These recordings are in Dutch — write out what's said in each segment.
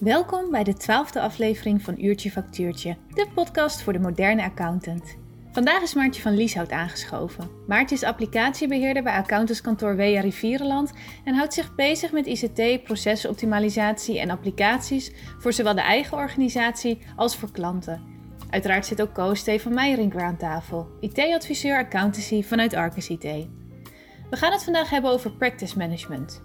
Welkom bij de twaalfde aflevering van Uurtje Factuurtje, de podcast voor de moderne accountant. Vandaag is Maartje van Lieshout aangeschoven. Maartje is applicatiebeheerder bij accountantskantoor WA Rivierenland en houdt zich bezig met ICT, procesoptimalisatie en applicaties voor zowel de eigen organisatie als voor klanten. Uiteraard zit ook Koos Stefan Meijering aan tafel, IT-adviseur accountancy vanuit Arcus IT. We gaan het vandaag hebben over practice management.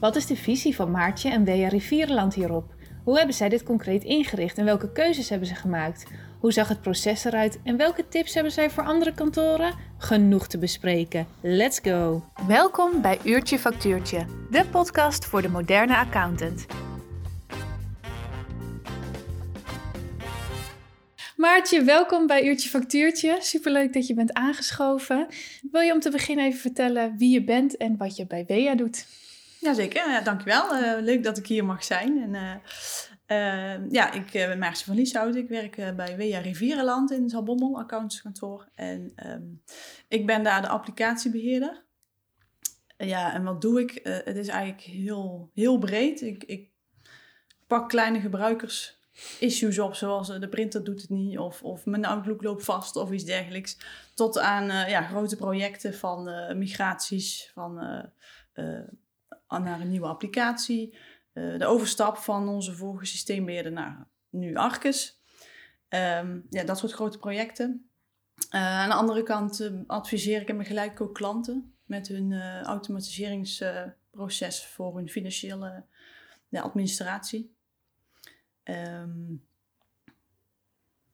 Wat is de visie van Maartje en WA Rivierenland hierop? Hoe hebben zij dit concreet ingericht en welke keuzes hebben ze gemaakt? Hoe zag het proces eruit en welke tips hebben zij voor andere kantoren? Genoeg te bespreken. Let's go! Welkom bij Uurtje Factuurtje, de podcast voor de moderne accountant. Maartje, welkom bij Uurtje Factuurtje. Superleuk dat je bent aangeschoven. Wil je om te beginnen even vertellen wie je bent en wat je bij WEA doet? Jazeker, ja, dankjewel. Uh, leuk dat ik hier mag zijn. En, uh, uh, ja, ik ben Maartje van Lieshout. Ik werk bij WEA Rivierenland in het Halbommel accountantskantoor. En um, ik ben daar de applicatiebeheerder. ja, en wat doe ik? het is eigenlijk heel, heel breed. Ik, ik pak kleine gebruikers issues op, zoals de printer doet het niet, of, of mijn Outlook loopt vast of iets dergelijks. Tot aan ja, grote projecten van migraties, van naar een nieuwe applicatie. Uh, de overstap van onze vorige systeembeheerder naar nu Arcus. Um, ja, dat soort grote projecten. Uh, aan de andere kant uh, adviseer ik en begeleid ook klanten met hun automatiseringsproces voor hun financiële administratie. Um,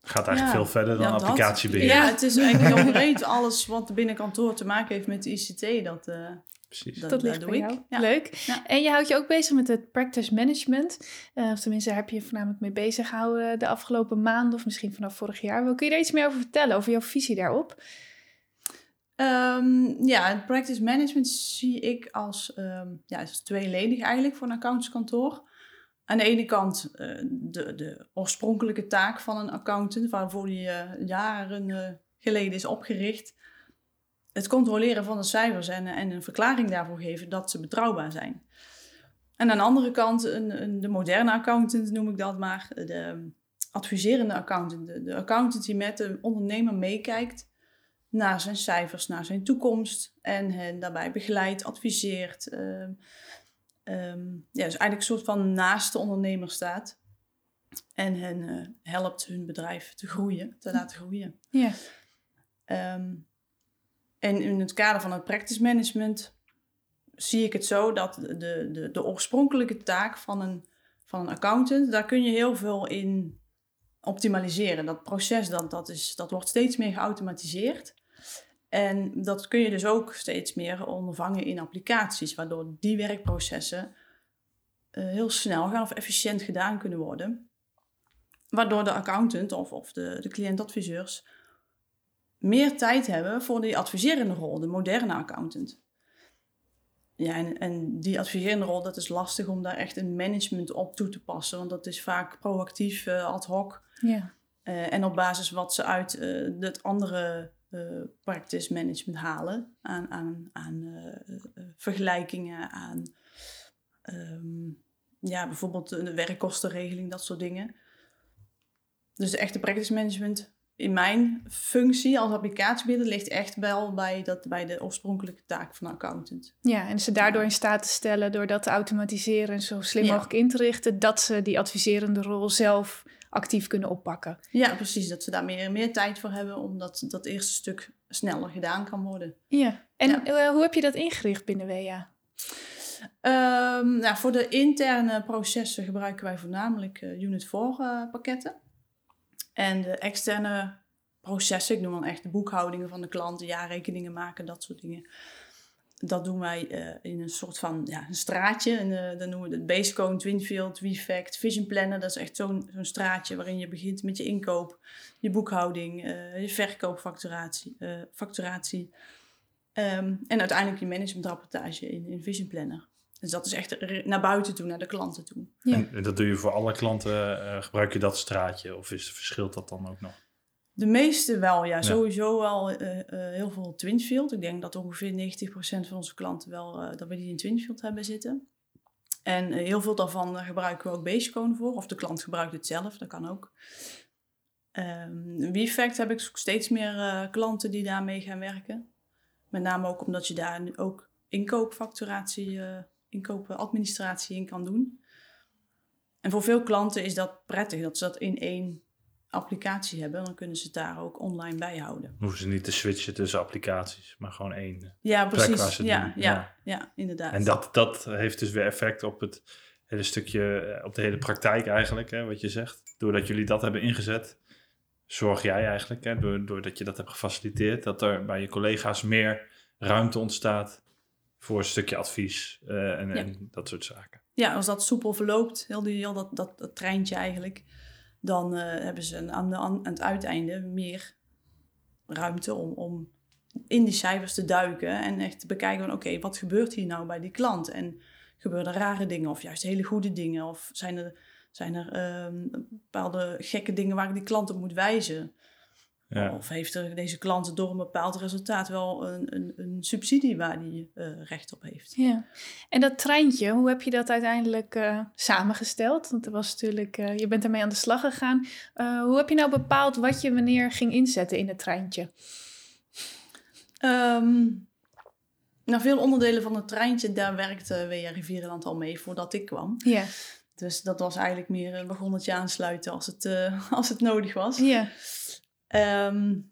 Gaat eigenlijk veel verder dan ja, applicatiebeheer. Ja, het is eigenlijk heel breed. Alles wat binnen kantoor te maken heeft met de ICT, dat, Precies. Dat, dat ligt doe ik. Ja. Leuk. En je houdt je ook bezig met het practice management. Uh, of tenminste, daar heb je je voornamelijk mee bezig gehouden de afgelopen maanden of misschien vanaf vorig jaar. Wil kun je er iets meer over vertellen, over jouw visie daarop? Um, ja, het practice management zie ik als, um, ja, als tweeledig eigenlijk voor een accountantskantoor. Aan de ene kant uh, de, de oorspronkelijke taak van een accountant, waarvoor die uh, jaren uh, geleden is opgericht het controleren van de cijfers en, en een verklaring daarvoor geven dat ze betrouwbaar zijn. En aan de andere kant, een, een, de moderne accountant noem ik dat maar, de adviserende accountant. De, de accountant die met de ondernemer meekijkt naar zijn cijfers, naar zijn toekomst en hen daarbij begeleidt, adviseert. Uh, um, ja, dus eigenlijk een soort van naast de ondernemer staat en hen uh, helpt hun bedrijf te groeien, te laten groeien. Ja. Um, en in het kader van het practice management zie ik het zo dat de, de, de oorspronkelijke taak van een, van een accountant, daar kun je heel veel in optimaliseren. Dat proces dat, dat, is, dat wordt steeds meer geautomatiseerd. En dat kun je dus ook steeds meer ondervangen in applicaties, waardoor die werkprocessen uh, heel snel gaan of efficiënt gedaan kunnen worden. Waardoor de accountant of, of de, de cliëntadviseurs meer tijd hebben voor die adviserende rol, de moderne accountant. Ja, en, en die adviserende rol, dat is lastig om daar echt een management op toe te passen, want dat is vaak proactief, uh, ad hoc. Ja. Uh, en op basis wat ze uit het andere practice management halen, aan, aan, aan vergelijkingen, aan um, ja, bijvoorbeeld de werkkostenregeling, dat soort dingen. Dus de echte practice management in mijn functie als applicatiebeheerder ligt echt wel bij, dat, bij de oorspronkelijke taak van accountant. Ja, en ze daardoor in staat te stellen door dat te automatiseren en zo slim mogelijk in te richten, dat ze die adviserende rol zelf actief kunnen oppakken. Ja, precies. Dat ze daar meer, meer tijd voor hebben, omdat dat eerste stuk sneller gedaan kan worden. Ja, en eh, hoe heb je dat ingericht binnen WEA? Um, nou, voor de interne processen gebruiken wij voornamelijk uh, Unit 4 uh, pakketten. En de externe processen, ik noem dan echt de boekhoudingen van de klanten, jaarrekeningen maken, dat soort dingen. Dat doen wij uh, in een soort van ja, een straatje. En, dan noemen we het Basecone, Twinfield, WeFact, Vision Planner. Dat is echt zo'n zo'n straatje waarin je begint met je inkoop, je boekhouding, uh, je verkoopfacturatie. facturatie. Um, en uiteindelijk je managementrapportage in, in Vision Planner. Dus dat is echt naar buiten toe, naar de klanten toe. Ja. En dat doe je voor alle klanten, uh, gebruik je dat straatje of is, verschilt dat dan ook nog? De meeste wel, ja. Sowieso wel uh, uh, heel veel Twinfield. Ik denk dat ongeveer 90% van onze klanten wel, dat we die in Twinfield hebben zitten. En eh, heel veel daarvan eh, gebruiken we ook Basecone voor. Of de klant gebruikt het zelf, dat kan ook. Um, WeFact heb ik steeds meer eh, klanten die daarmee gaan werken. Met name ook omdat je daar nu ook inkoopfacturatie, uh, inkoopadministratie in kan doen. En voor veel klanten is dat prettig dat ze dat in één applicatie hebben. Dan kunnen ze het daar ook online bijhouden. hoeven ze niet te switchen tussen applicaties, maar gewoon één. Ja, precies. Ja, ja, ja, inderdaad. En dat, dat heeft dus weer effect op het hele stukje, eh, op de hele praktijk eigenlijk, hè, wat je zegt. Doordat jullie dat hebben ingezet, zorg jij eigenlijk, hè, doordat je dat hebt gefaciliteerd, dat er bij je collega's meer ruimte ontstaat voor een stukje advies uh, en, en, dat soort zaken. Ja, als dat soepel verloopt, heel, die, heel dat, dat, dat treintje eigenlijk, dan uh, hebben ze aan, de, aan het uiteinde meer ruimte om, om in die cijfers te duiken en echt te bekijken van oké, wat gebeurt hier nou bij die klant? En gebeuren er rare dingen of juist hele goede dingen? Of zijn er, zijn er uh, bepaalde gekke dingen waar ik die klant op moet wijzen? Ja. Of heeft er deze klant door een bepaald resultaat wel een, een, een subsidie waar die uh, recht op heeft? Ja, en dat treintje, hoe heb je dat uiteindelijk uh, samengesteld? Want er was natuurlijk, uh, je bent ermee aan de slag gegaan. hoe heb je nou bepaald wat je wanneer ging inzetten in het treintje? Um, nou, veel onderdelen van het treintje, daar werkte WR Rivierenland al mee voordat ik kwam. Ja. Dus dat was eigenlijk meer een begonnetje aansluiten als het, als het nodig was. Ja. Um,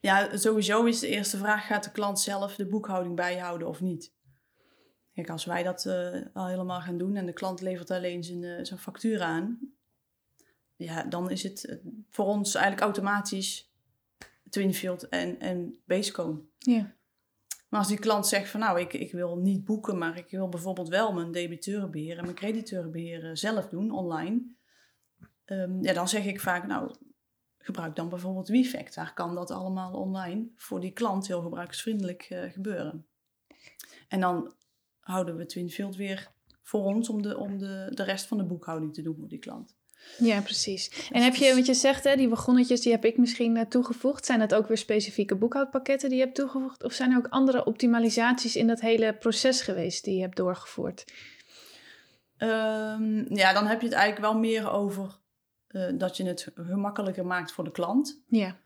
ja, sowieso is de eerste vraag: gaat de klant zelf de boekhouding bijhouden of niet? Kijk, als wij dat uh, al helemaal gaan doen en de klant levert alleen zijn, uh, zijn factuur aan, ja, dan is het voor ons eigenlijk automatisch Twinfield en, en Basecone. Ja. Maar als die klant zegt van nou, ik, ik wil niet boeken, maar ik wil bijvoorbeeld wel mijn debiteurenbeheer en mijn crediteurenbeheer zelf doen online. Um, ja, dan zeg ik vaak nou, gebruik dan bijvoorbeeld WeFact. Daar kan dat allemaal online voor die klant heel gebruiksvriendelijk uh, gebeuren. En dan houden we Twinfield weer voor ons om, de, om de, de rest van de boekhouding te doen voor die klant. Ja, precies. En heb je, wat je zegt, hè, die begonnetjes, die heb ik misschien uh, toegevoegd. Zijn dat ook weer specifieke boekhoudpakketten die je hebt toegevoegd? Of zijn er ook andere optimalisaties in dat hele proces geweest die je hebt doorgevoerd? Um, ja, dan heb je het eigenlijk wel meer over uh, dat je het gemakkelijker maakt voor de klant. Ja.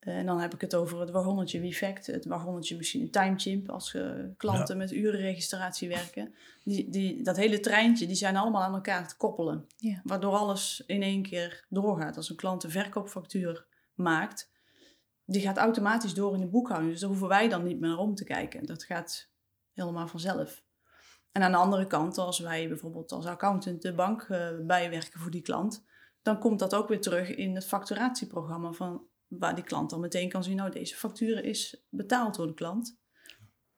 Uh, en dan heb ik het over het wagonnetje WeFact, het wagonnetje misschien TimeChimp als uh, klanten met urenregistratie werken. Die, die, dat hele treintje, die zijn allemaal aan elkaar te koppelen. Ja. Waardoor alles in één keer doorgaat. Als een klant een verkoopfactuur maakt, die gaat automatisch door in de boekhouding. Dus daar hoeven wij dan niet meer naar om te kijken. Dat gaat helemaal vanzelf. En aan de andere kant, als wij bijvoorbeeld als accountant de bank bijwerken voor die klant, dan komt dat ook weer terug in het facturatieprogramma van waar die klant dan meteen kan zien, nou deze factuur is betaald door de klant.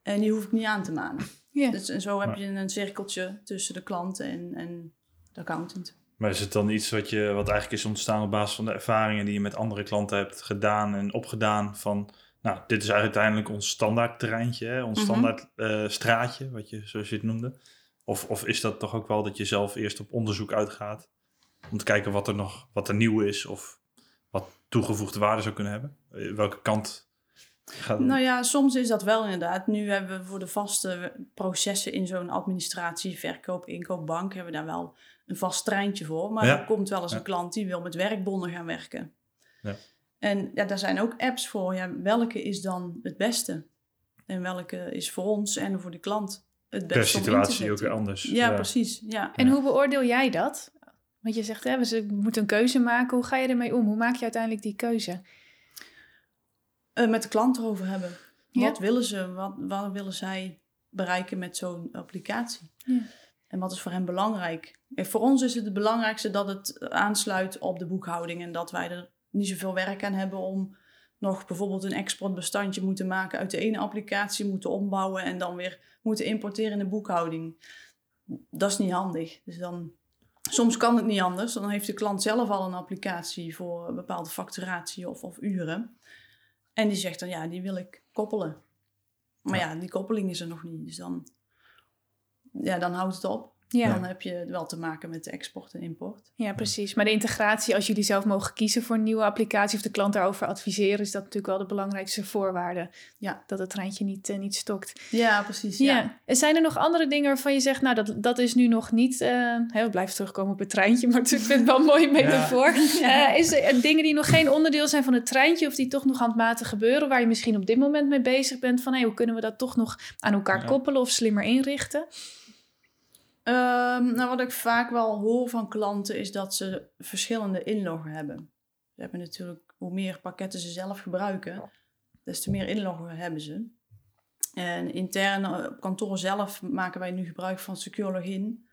En die hoef ik niet aan te manen. Ja. Dus, en zo heb je een cirkeltje tussen de klant en, en de accountant. Maar is het dan iets wat, je, wat eigenlijk is ontstaan op basis van de ervaringen die je met andere klanten hebt gedaan en opgedaan van, nou, dit is uiteindelijk ons standaard terreintje, hè? ons mm -hmm. standaard uh, straatje, wat je, zoals je het noemde? Of, of is dat toch ook wel dat je zelf eerst op onderzoek uitgaat om te kijken wat er nog wat er nieuw is of wat toegevoegde waarde zou kunnen hebben? Eh, welke kant gaat Nou ja, soms is dat wel inderdaad. Nu hebben we voor de vaste processen in zo'n administratie, verkoop, inkoop, bank, hebben we daar wel een vast treintje voor. Maar ja. er komt wel eens ja. een klant die wil met werkbonnen gaan werken. Ja. En ja, daar zijn ook apps voor. Ja, welke is dan het beste? En welke is voor ons en voor de klant het beste? Per situatie ook weer anders. Ja, precies. Ja. En hoe beoordeel jij dat? Want je zegt, hè, we moeten een keuze maken. Hoe ga je ermee om? Hoe maak je uiteindelijk die keuze? Uh, met de klant erover hebben. Ja? Wat willen ze? Wat, wat willen zij bereiken met zo'n applicatie? Ja. En wat is voor hen belangrijk? En voor ons is het het belangrijkste dat het aansluit op de boekhouding. En dat wij er niet zoveel werk aan hebben om nog bijvoorbeeld een exportbestandje moeten maken uit de ene applicatie, moeten ombouwen en dan weer moeten importeren in de boekhouding. Dat is niet handig. Dus dan Soms kan het niet anders. Dan heeft de klant zelf al een applicatie voor een bepaalde facturatie of, of uren. En die zegt dan, ja, die wil ik koppelen. Maar ja. ja, die koppeling is er nog niet. Dus dan, ja, dan houdt het op. Ja. Dan heb je wel te maken met de export en import. Ja, precies. Maar de integratie, als jullie zelf mogen kiezen voor een nieuwe applicatie of de klant daarover adviseren, is dat natuurlijk wel de belangrijkste voorwaarde. Ja. Dat het treintje niet, eh, niet stokt. Ja, precies. Ja. Ja. En zijn er nog andere dingen waarvan je zegt, nou, dat, dat is nu nog niet. eh hè, we blijven terugkomen op het treintje, maar ik vind het wel een mooie metafoor. Eh, is er dingen die nog geen onderdeel zijn van het treintje of die toch nog handmatig gebeuren, waar je misschien op dit moment mee bezig bent van hé, hoe kunnen we dat toch nog aan elkaar Ja. koppelen of slimmer inrichten? Ehm, nou, wat ik vaak wel hoor van klanten is dat ze verschillende inloggen hebben. Ze hebben natuurlijk, hoe meer pakketten ze zelf gebruiken, des te meer inloggen hebben ze. En intern eh, op kantoor zelf maken wij nu gebruik van Secure Login.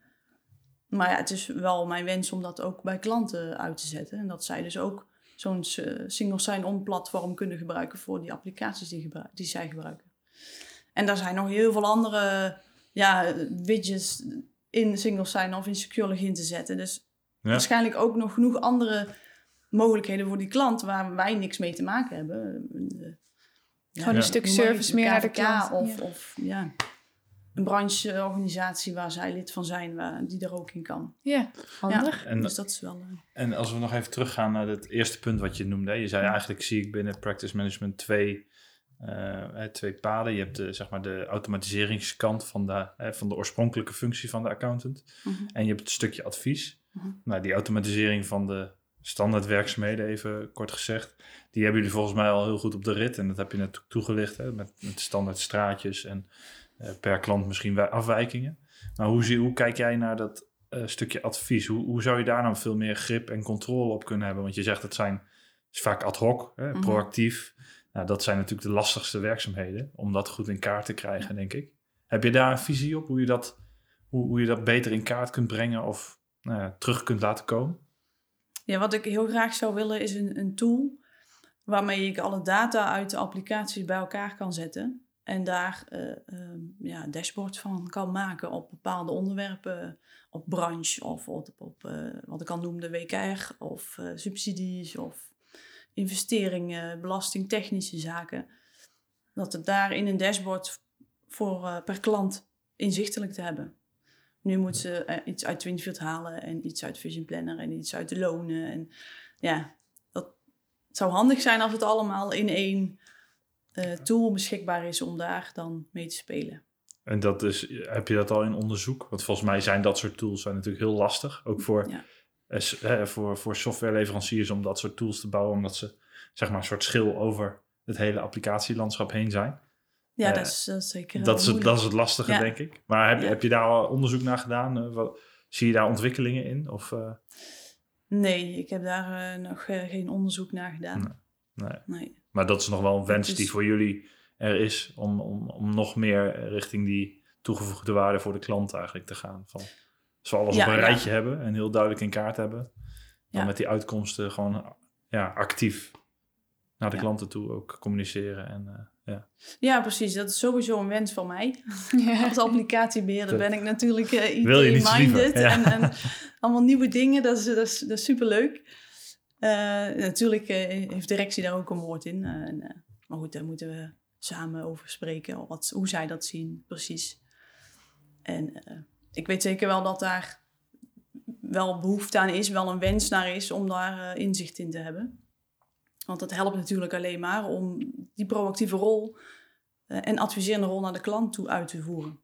Maar ja, het is wel mijn wens om dat ook bij klanten uit te zetten. En dat zij dus ook zo'n eh, single sign-on platform kunnen gebruiken voor die applicaties die, die zij gebruiken. En daar zijn nog heel veel andere ja, widgets in single sign-on of in secure login te zetten. Dus Ja. waarschijnlijk ook nog genoeg andere mogelijkheden voor die klant waar wij niks mee te maken hebben. Ja, Gewoon een Ja. stuk service meer naar de klant. Of, Ja. of ja, een brancheorganisatie waar zij lid van zijn, waar, die er ook in kan. Ja, handig. En, dus dat is wel... eh, en als we nog even teruggaan naar het eerste punt wat je noemde. Je zei eigenlijk zie ik binnen Practice Management twee, eh, eh, twee paden. Je hebt de, zeg maar de automatiseringskant van de, eh, van de oorspronkelijke functie van de accountant. mhm. En je hebt het stukje advies. Mhm. Nou, die automatisering van de standaard werkzaamheden, even kort gezegd, die hebben jullie volgens mij al heel goed op de rit. En dat heb je net toegelicht, hè, met, met standaard straatjes en eh, per klant misschien wij- afwijkingen. Maar hoe, zie, hoe kijk jij naar dat eh, stukje advies? Hoe, hoe zou je daar nou veel meer grip en controle op kunnen hebben? Want je zegt dat zijn is vaak ad hoc, hè, Mhm. proactief. Nou, dat zijn natuurlijk de lastigste werkzaamheden om dat goed in kaart te krijgen, denk ik. Heb je daar een visie op hoe je dat, hoe, hoe je dat beter in kaart kunt brengen of nou ja, terug kunt laten komen? Ja, wat ik heel graag zou willen is een, een tool waarmee ik alle data uit de applicaties bij elkaar kan zetten. En daar eh ehm, ja, dashboards van kan maken op bepaalde onderwerpen, op branche of op, op eh, wat ik al noemde WKR of eh, subsidies of investeringen, belastingtechnische zaken. Dat het daar in een dashboard voor eh, per klant inzichtelijk te hebben. Nu moet ze eh, iets uit Twinfield halen en iets uit Vision Planner en iets uit de lonen. En ja, dat het zou handig zijn als het allemaal in één eh, tool beschikbaar is om daar dan mee te spelen. En dat is, heb je dat al in onderzoek? Want volgens mij zijn dat soort tools zijn natuurlijk heel lastig. Ook voor, Ja. Eh, eh, voor, voor softwareleveranciers om dat soort tools te bouwen. Omdat ze zeg maar een soort schil over het hele applicatielandschap heen zijn. Ja, Eh, dat, is, zeker Dat is, moeilijk. dat is het lastige, Ja. denk ik. Maar heb, je Ja. heb je daar al onderzoek naar gedaan? Wat, zie je daar ontwikkelingen in? Of, Nee, ik heb daar nog geen onderzoek naar gedaan. nee. Nee. Maar dat is nog wel een wens is- die voor jullie er is om, om, om nog meer richting die toegevoegde waarde voor de klant eigenlijk te gaan. Van, als we alles Ja, op een ja. rijtje hebben en heel duidelijk in kaart hebben, dan Ja. met die uitkomsten gewoon ja, actief naar de Ja. klanten toe ook communiceren. En, eh, ja. Ja, precies. Dat is sowieso een wens van mij. Ja. Als applicatiebeheerder ben ik natuurlijk eh Wil je niets IT-minded. En, en allemaal nieuwe dingen, dat is, dat is, dat is superleuk. Eh, natuurlijk eh, heeft directie daar ook een woord in. eh, en, eh, maar goed, daar moeten we samen over spreken. Wat, hoe zij dat zien, precies. En eh, ik weet zeker wel dat daar wel behoefte aan is, wel een wens naar is om daar eh, inzicht in te hebben. Want dat helpt natuurlijk alleen maar om die proactieve rol eh, en adviserende rol naar de klant toe uit te voeren.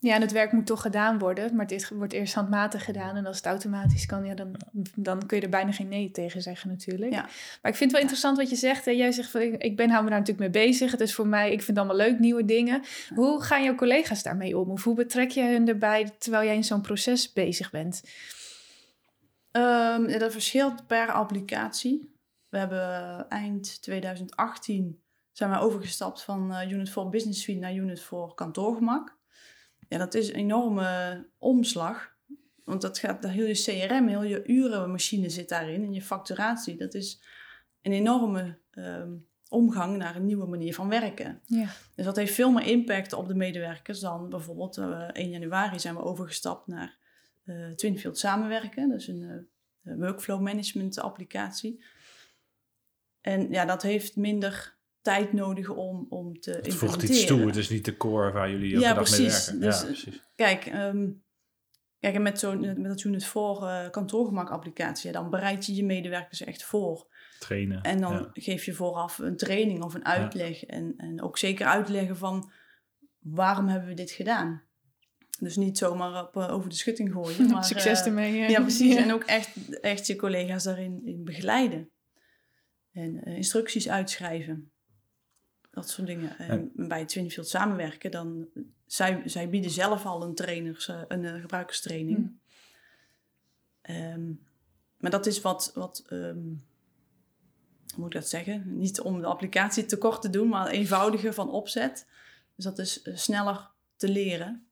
Ja, en het werk moet toch gedaan worden, maar dit wordt eerst handmatig gedaan. En als het automatisch kan, ja, dan, dan kun je er bijna geen nee tegen zeggen natuurlijk. Ja. Maar ik vind het wel interessant wat je zegt. Hè? Jij zegt van, ik, ik ben hou me daar natuurlijk mee bezig. Het is voor mij, ik vind het allemaal leuk, nieuwe dingen. Hoe gaan jouw collega's daarmee om? Of hoe betrek je hun erbij terwijl jij in zo'n proces bezig bent? Ehm, dat verschilt per applicatie. We hebben eind 2018 zijn we overgestapt van eh, Unit for Business Suite naar Unit voor kantoorgemak. Ja, dat is een enorme omslag. Want dat gaat, heel je CRM, heel je urenmachine zit daarin. En je facturatie, dat is een enorme ehm, omgang naar een nieuwe manier van werken. Ja. Dus dat heeft veel meer impact op de medewerkers dan bijvoorbeeld eh 1 januari zijn we overgestapt naar eh Twinfield Samenwerken. Dat is een eh, workflow management applicatie. En ja, dat heeft minder tijd nodig om, om te Het voegt implementeren. iets toe, het is niet de core waar jullie elke Ja, dag mee precies. werken. Dus, ja, precies. Kijk, ehm, Kijk, en met, zo'n met dat Unit voor uh, kantoorgemak applicatie, dan bereid je je medewerkers echt voor. Trainen. En dan ja. geef je vooraf een training of een uitleg. En, en ook zeker uitleggen van waarom hebben we dit gedaan. Dus niet zomaar op, uh, over de schutting gooien. Maar, Succes uh, ermee. Ja, ja precies. En ook echt, echt je collega's daarin in begeleiden. En instructies uitschrijven. Dat soort dingen. En bij Twinfield samenwerken, dan... Zij, zij bieden zelf al een, trainers, een uh, gebruikerstraining. Mm. Um, maar dat is wat... wat um, hoe moet ik dat zeggen? Niet om de applicatie te kort te doen, maar eenvoudiger van opzet. Dus dat is uh, sneller te leren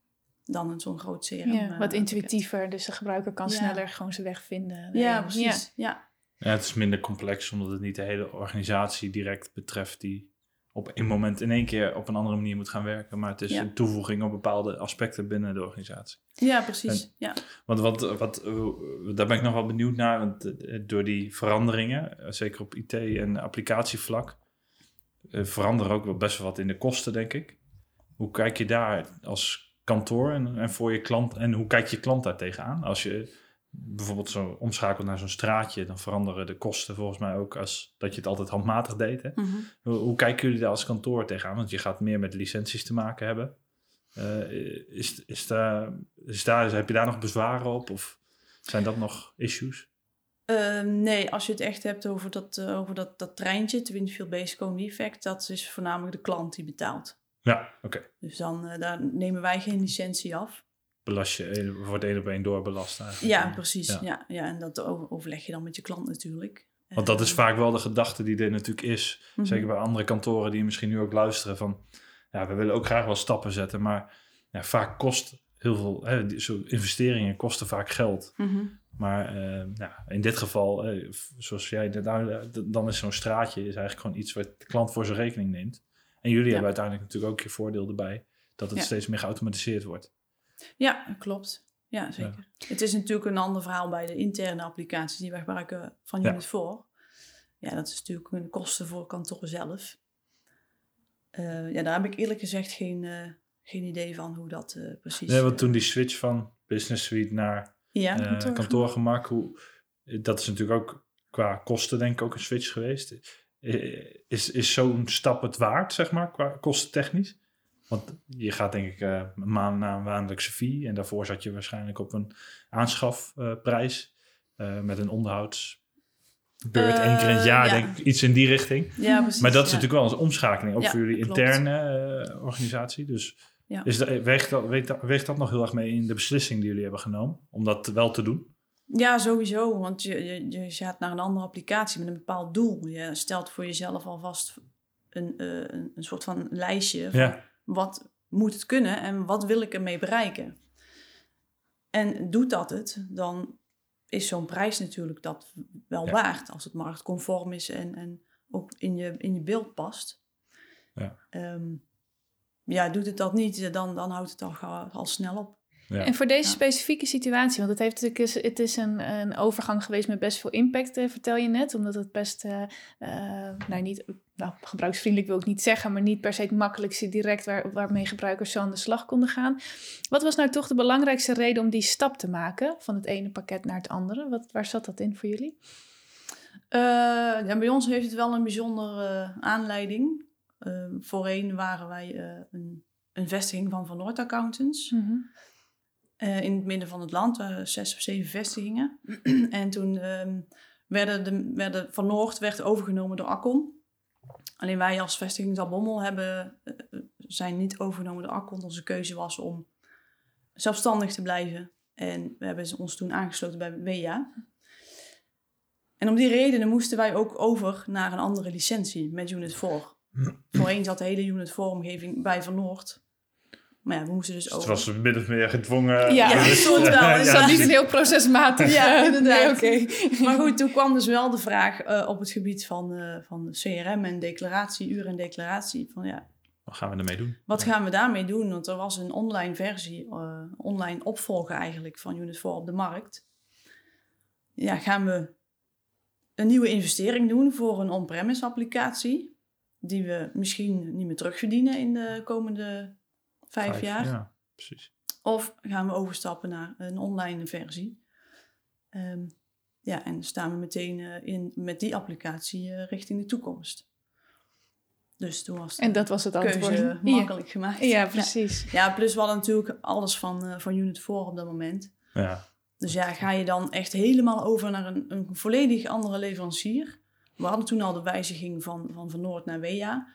dan zo'n groot CRM. Ja, wat uh, intuïtiever, dus de gebruiker kan ja. sneller gewoon zijn weg vinden. Ja, precies. Ja. ja. Ja, het is minder complex, omdat het niet de hele organisatie direct betreft die op een moment in één keer op een andere manier moet gaan werken. Maar het is ja. een toevoeging op bepaalde aspecten binnen de organisatie. Ja, precies. En, ja. Want wat, wat, daar ben ik nog wel benieuwd naar. Want door die veranderingen, zeker op IT- en applicatievlak, veranderen ook wel best wel wat in de kosten, denk ik. Hoe kijk je daar als kantoor en, en voor je klant, en hoe kijkt je klant daar tegenaan? Als je bijvoorbeeld zo omschakelt naar zo'n straatje, dan veranderen de kosten volgens mij ook als dat je het altijd handmatig deed. Hè? Mm -hmm. hoe, hoe, kijken jullie daar als kantoor tegenaan? Want je gaat meer met licenties te maken hebben. Uh, is, is daar, is daar, heb je daar nog bezwaren op? Of zijn dat nog issues? Uh, nee, als je het echt hebt over dat, uh, over dat, dat treintje, het Winfield Base Cone Effect, dat is voornamelijk de klant die betaalt. Ja, oké. Okay. Dus dan daar nemen wij geen licentie af belast je, wordt één op één doorbelast eigenlijk. Ja, precies. Ja. Ja, ja, en dat overleg je dan met je klant natuurlijk. Want dat is vaak wel de gedachte die er natuurlijk is. Mm -hmm. Zeker bij andere kantoren die misschien nu ook luisteren van... Ja, we willen ook graag wel stappen zetten, maar ja, vaak kost heel veel... Hè, zo investeringen kosten vaak geld. Mm -hmm. Maar uh, ja, in dit geval, uh, zoals jij net uitlegde, dan is zo'n straatje is eigenlijk gewoon iets wat de klant voor zijn rekening neemt. En jullie ja. hebben uiteindelijk natuurlijk ook je voordeel erbij dat het steeds meer geautomatiseerd wordt. Ja, klopt. Ja, zeker. Ja. Het is natuurlijk een ander verhaal bij de interne applicaties die wij gebruiken van Unit ja. 4. Ja, dat is natuurlijk een kosten voor kantoor zelf. Uh, ja, daar heb ik eerlijk gezegd geen, uh, geen idee van hoe dat uh, precies... Nee, want toen die switch van Business Suite naar ja, kantoorgemak, kantoorgemak hoe, dat is natuurlijk ook qua kosten denk ik ook een switch geweest. Is, is zo'n stap het waard, zeg maar, qua kostentechnisch? Want je gaat denk ik uh, maand na een maandelijkse fee. En daarvoor zat je waarschijnlijk op een aanschafprijs. Uh, met een onderhoudsbeurt uh, één keer in het jaar. ja. Denk ik, iets in die richting. Ja, precies, maar dat is ja. natuurlijk wel een omschakeling. Ook voor jullie klopt. interne organisatie. Dus is dat, weegt, dat, weegt, dat, weegt dat nog heel erg mee in de beslissing die jullie hebben genomen? Om dat wel te doen? Ja, sowieso. Want je, je, je gaat naar een andere applicatie met een bepaald doel. Je stelt voor jezelf alvast een, uh, een, een soort van lijstje. Van Ja. Wat moet het kunnen en wat wil ik ermee bereiken? En doet dat het, dan is zo'n prijs natuurlijk dat wel Ja. waard. Als het marktconform is en, en ook in je, in je beeld past. Ja. Ehm, ja, doet het dat niet, dan, dan houdt het al snel op. Ja. En voor deze Ja. specifieke situatie, want het, heeft natuurlijk, is- het is een, een overgang geweest met best veel impact, eh, vertel je net. Omdat het best, eh, eh, nou niet, nou gebruiksvriendelijk wil ik niet zeggen, maar niet per se het makkelijkste direct waar, waarmee gebruikers zo aan de slag konden gaan. Wat was nou toch de belangrijkste reden om die stap te maken van het ene pakket naar het andere? Wat, waar zat dat in voor jullie? Eh, ja, bij ons heeft het wel een bijzondere aanleiding. Voorheen waren wij eh, een, een vestiging van Van Noord Accountants. Eh, in het midden van het land, uh, zes of zeven vestigingen. en toen ehm, werden, de, werden Van Noord werd overgenomen door Accon. Alleen wij als vestiging Zalbommel hebben, eh, zijn niet overgenomen door Accon. Onze keuze was om zelfstandig te blijven. En we hebben ons toen aangesloten bij WEA. En om die redenen moesten wij ook over naar een andere licentie met Unit 4. Voorheen zat de hele Unit 4-omgeving bij Van Noord. Maar ja, we moesten dus Dus het was min of meer gedwongen. Ja, Ja, bewust- soort wel. Het Het zat zat niet niet heel procesmatig. Ja, eh, inderdaad. Nee. Maar goed, toen kwam dus wel de vraag eh, op het gebied van, eh, van CRM en declaratie, uur en declaratie. Van ja, Wat gaan we ermee doen? wat gaan we daarmee doen? Want er was een online versie, eh, online opvolger eigenlijk van Unit 4 op de markt. Ja, gaan we een nieuwe investering doen voor een on-premise applicatie. Die we misschien niet meer terugverdienen in de komende vijf, jaar. Ja, precies. Of gaan we overstappen naar een online versie. Ehm, ja, en staan we meteen eh, in, met die applicatie eh, richting de toekomst. Dus toen was de En dat was het antwoord. keuze Ja. makkelijk gemaakt. Ja, precies. Ja, plus we hadden natuurlijk alles van, eh, van Unit 4 op dat moment. Ja. Dus ja, ga je dan echt helemaal over naar een, een volledig andere leverancier. We hadden toen al de wijziging van, van, van Noord naar WEA.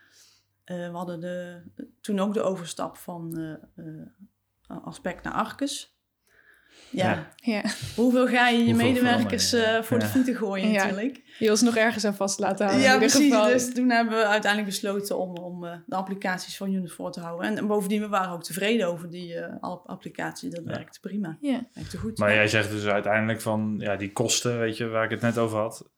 Eh, we hadden de, toen ook de overstap van eh, eh, Aspect naar Arcus. Ja, Ja. Hoeveel ga je je Hoeveel medewerkers eh, voor de voeten gooien Ja. natuurlijk. Je was nog ergens aan vast laten houden. Ja, precies. geval. Dus toen hebben we uiteindelijk besloten om, om eh, de applicaties van Unit 4 te houden. En, en bovendien, we waren ook tevreden over die eh, alle applicaties. Dat Ja. werkte prima. Ja. Werkte goed. Maar jij zegt dus uiteindelijk van ja, die kosten, weet je, waar ik het net over had.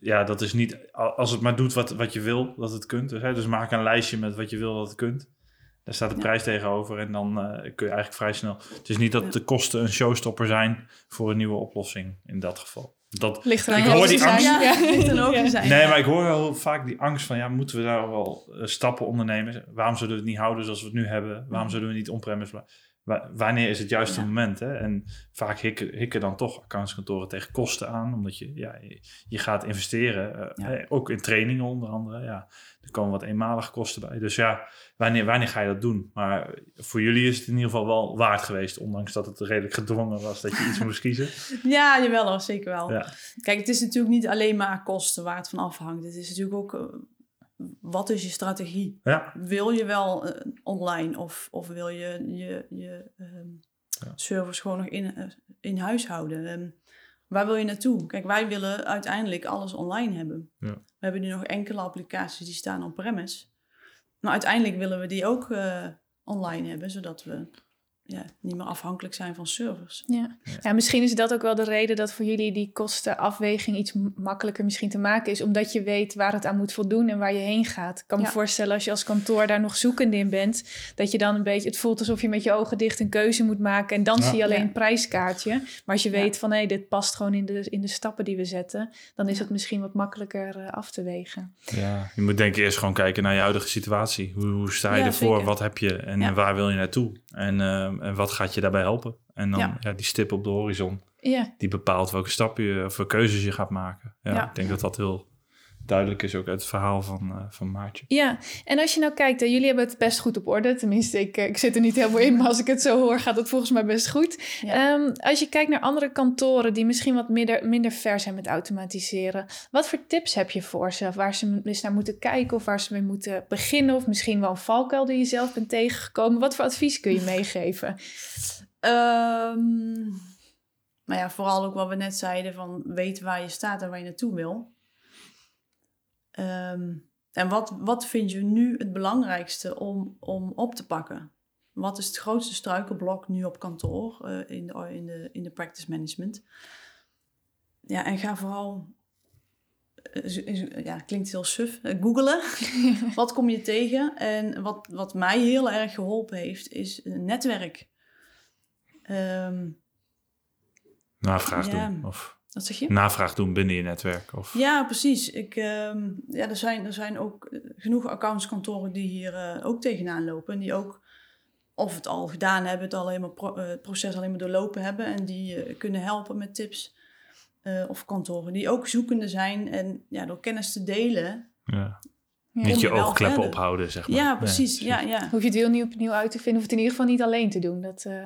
Ja, dat is niet als het maar doet wat, wat je wil dat het kunt. Dus, hè, dus maak een lijstje met wat je wil dat het kunt. Daar staat de Ja. prijs tegenover en dan eh, kun je eigenlijk vrij snel. Het is niet dat Ja. de kosten een showstopper zijn voor een nieuwe oplossing in dat geval. Dat, Ligt eraan Ik hoor die angst. Ja, ligt er ook Ja. in zijn. nee, maar ik hoor wel vaak die angst van ja, moeten we daar wel eh, stappen ondernemen? Waarom zullen we het niet houden zoals we het nu hebben? Waarom zullen we niet on-premise blijven? Wa- Wanneer is het juiste Ja. moment? Hè? En vaak hikken, hikken dan toch accountskantoren tegen kosten aan, omdat je, ja, je, gaat investeren, eh, Ja. hè, ook in trainingen onder andere. Ja, er komen wat eenmalige kosten bij. Dus ja, wanneer, wanneer ga je dat doen? Maar voor jullie is het in ieder geval wel waard geweest, ondanks dat het redelijk gedwongen was dat je iets moest kiezen. Ja, jawel zeker wel. Ja. Kijk, het is natuurlijk niet alleen maar kosten waar het van afhangt. Het is natuurlijk ook, eh, wat is je strategie? Ja, Wil je wel eh, online of, of wil je je, je ehm, Ja. servers gewoon nog in, eh, in huis houden? Ehm, waar wil je naartoe? Kijk, wij willen uiteindelijk alles online hebben. Ja. We hebben nu nog enkele applicaties die staan on-premise. Maar uiteindelijk willen we die ook eh, online hebben, zodat we ja, niet meer afhankelijk zijn van servers. Ja. ja, misschien is dat ook wel de reden dat voor jullie die kostenafweging iets makkelijker misschien te maken is, omdat je weet waar het aan moet voldoen en waar je heen gaat. Ik kan me voorstellen als je als kantoor daar nog zoekende in bent, dat je dan een beetje, het voelt alsof je met je ogen dicht een keuze moet maken en dan Ja. zie je alleen Ja. een prijskaartje. Maar als je Ja. weet van hé, dit past gewoon in de, in de stappen die we zetten, dan is Ja. het misschien wat makkelijker eh, af te wegen. Ja, je moet denk ik eerst gewoon kijken naar je huidige situatie. Hoe, hoe sta je Ja, ervoor? zeker. Wat heb je en Ja. waar wil je naartoe? En, eh, en wat gaat je daarbij helpen? En dan ja. Ja. die stip op de horizon, Ja, die bepaalt welke stappen je of welke keuzes je gaat maken. Ja, Ja. Ik denk dat dat heel duidelijk is ook uit het verhaal van, eh, van Maartje. Ja, en als je nou kijkt, jullie hebben het best goed op orde. Tenminste, ik, eh, ik zit er niet helemaal in, maar als ik het zo hoor, gaat het volgens mij best goed. Ja. Ehm, als je kijkt naar andere kantoren die misschien wat minder, minder ver zijn met automatiseren, wat voor tips heb je voor ze? Waar ze eens naar moeten kijken of waar ze mee moeten beginnen? Of misschien wel een valkuil die je zelf bent tegengekomen? Wat voor advies kun je meegeven? Ehm maar ja, vooral ook wat we net zeiden van weet waar je staat en waar je naartoe wil. Ehm, en wat, wat vind je nu het belangrijkste om, om op te pakken? Wat is het grootste struikelblok nu op kantoor eh, in, de, in, de, in de practice management? Ja, en ga vooral, eh, ja, klinkt heel suf, eh, googelen. wat kom je tegen? En wat, wat mij heel erg geholpen heeft, is een netwerk. Ehm, Navraag Ja. doen. Of wat zeg je? navraag doen binnen je netwerk. Of, Ja, precies. Ik, ehm, ja, er, zijn, er zijn ook eh, genoeg accountskantoren die hier eh, ook tegenaan lopen. En die ook, of het al gedaan hebben, het, al helemaal pro- eh, het proces alleen maar doorlopen hebben. En die eh, kunnen helpen met tips. Eh, of kantoren die ook zoekende zijn. En ja, door kennis te delen. ja. Ja. Niet je oogkleppen ophouden, zeg maar. Ja, precies. Ja, ja. Hoef je het heel nieuw opnieuw uit te vinden, of het in ieder geval niet alleen te doen. Dat, eh,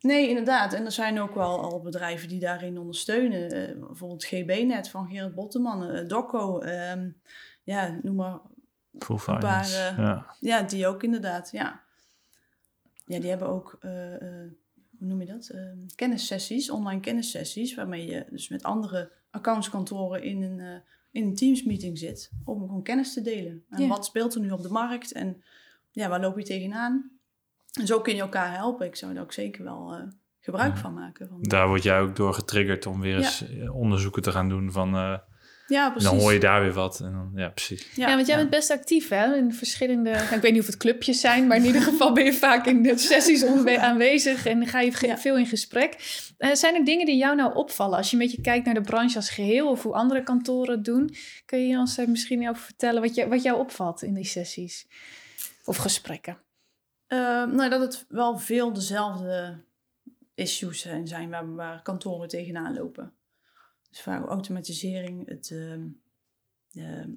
Nee, inderdaad. En er zijn ook wel al bedrijven die daarin ondersteunen. Eh, bijvoorbeeld GB-net van Gerard Botteman, eh, Doco. ehm, ja, noem maar Full Een paar, finance. eh, ja. Ja, die ook inderdaad, ja. Ja, die hebben ook, eh, eh, hoe noem je dat? Eh, kennissessies, online kennissessies, waarmee je dus met andere accountskantoren in een, eh, in een Teams-meeting zit, om gewoon kennis te delen. En Ja. wat speelt er nu op de markt en ja, waar loop je tegenaan? En zo kun je elkaar helpen. Ik zou daar ook zeker wel eh, gebruik Ja. van maken. Van, Daar word jij ook door getriggerd om weer Ja. eens eh, onderzoeken te gaan doen van... eh, ja, precies. dan hoor je daar weer wat. En dan, ja, precies. Ja, want jij bent best actief hè? in verschillende. nou, ik weet niet of het clubjes zijn, maar in ieder geval ben je vaak in de sessies aanwezig en ga je Ja. veel in gesprek. Eh, zijn er dingen die jou nou opvallen als je een beetje kijkt naar de branche als geheel of hoe andere kantoren het doen? Kun je ons daar misschien over vertellen wat, je, wat jou opvalt in die sessies of gesprekken? Ehm, nou, dat het wel veel dezelfde issues zijn, zijn waar, kantoren tegenaan lopen. Dus vaak automatisering, het, ehm, ehm,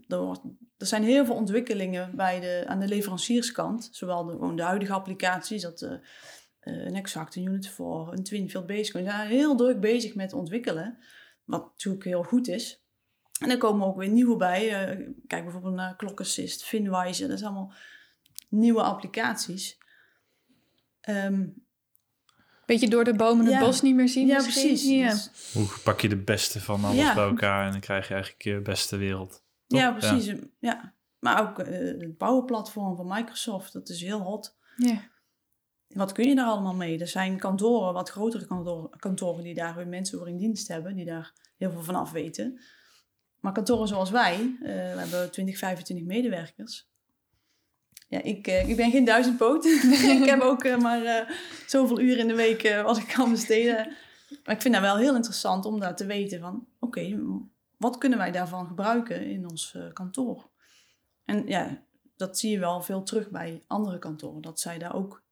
er, zijn heel veel ontwikkelingen bij de, aan de leverancierskant. Zowel de, huidige applicaties, dat, eh, eh, een exacte unit voor een twinfield basic. We zijn heel druk bezig met ontwikkelen, wat natuurlijk heel goed is. En er komen ook weer nieuwe bij. Eh, kijk bijvoorbeeld naar Clock Assist, Finwise, dat zijn allemaal nieuwe applicaties. Ehm, Beetje door de bomen het Ja. bos niet meer zien ja, misschien? precies. Ja. Dus Hoe pak je de beste van alles Ja. bij elkaar en dan krijg je eigenlijk je beste wereld. Toch? ja, precies. Ja. Maar ook eh, het bouwenplatform van Microsoft, dat is heel hot. Ja. Wat kun je daar allemaal mee? Er zijn kantoren, wat grotere kantoren, kantoren die daar weer mensen voor in dienst hebben, die daar heel veel van af weten. Maar kantoren zoals wij, eh, we hebben 20, 25 medewerkers. Ja, ik, eh, ik ben geen duizendpoot. ik heb ook eh, maar eh, zoveel uren in de week wat ik kan besteden. Maar ik vind dat wel heel interessant om daar te weten van... Oké, wat kunnen wij daarvan gebruiken in ons kantoor? En ja, dat zie je wel veel terug bij andere kantoren. Dat zij daar ook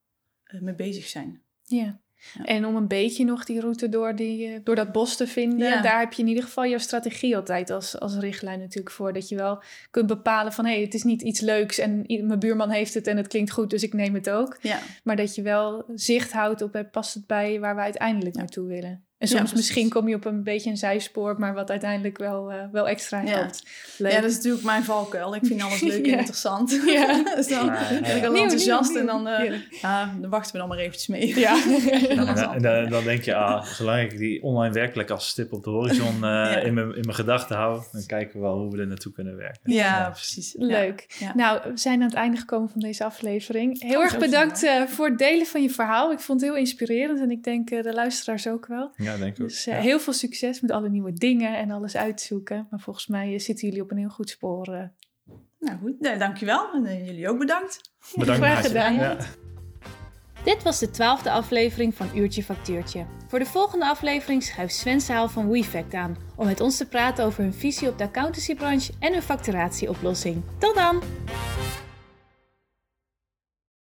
mee bezig zijn. Ja. Ja. En om een beetje nog die route door, die, eh, door dat bos te vinden, Ja. daar heb je in ieder geval jouw strategie altijd als, als richtlijn natuurlijk voor. Dat je wel kunt bepalen van hé, hey, het is niet iets leuks en mijn buurman heeft het en het klinkt goed, dus ik neem het ook. Ja, Maar dat je wel zicht houdt op eh, past het bij waar we uiteindelijk naartoe willen. En Ja, soms misschien kom je op een beetje een zijspoor, maar wat uiteindelijk wel, eh, wel extra Ja. helpt. Leuk. ja, dat is natuurlijk mijn valkuil. Ik vind alles leuk en Ja. interessant. Ja. dus dan Ja, ja. ben ik al Nieuw, enthousiast nieuw, en dan, eh, ja, dan wachten we dan maar eventjes mee. Ja. En, dan- dan, denk je, ah, zolang ik die online werkplek als stip op de horizon eh, in mijn in mijn gedachten hou, dan kijken we wel hoe we er naartoe kunnen werken. Ja, precies. Ja. Leuk. Ja. Nou, we zijn aan het einde gekomen van deze aflevering. Heel erg bedankt eh, voor het delen van je verhaal. Ik vond het heel inspirerend en ik denk de luisteraars ook wel. Ja, denk ik ook. Dus eh, Ja. heel veel succes met alle nieuwe dingen en alles uitzoeken. Maar volgens mij eh, zitten jullie op een heel goed spoor. eh. Nou goed, nee, dankjewel. En jullie ook bedankt. Bedankt graag gedaan. Ja. Dit was de twaalfde aflevering van Uurtje Factuurtje. Voor de volgende aflevering schuift Sven Saal van WeFact aan... om met ons te praten over hun visie op de accountancybranche en hun facturatieoplossing. Tot dan!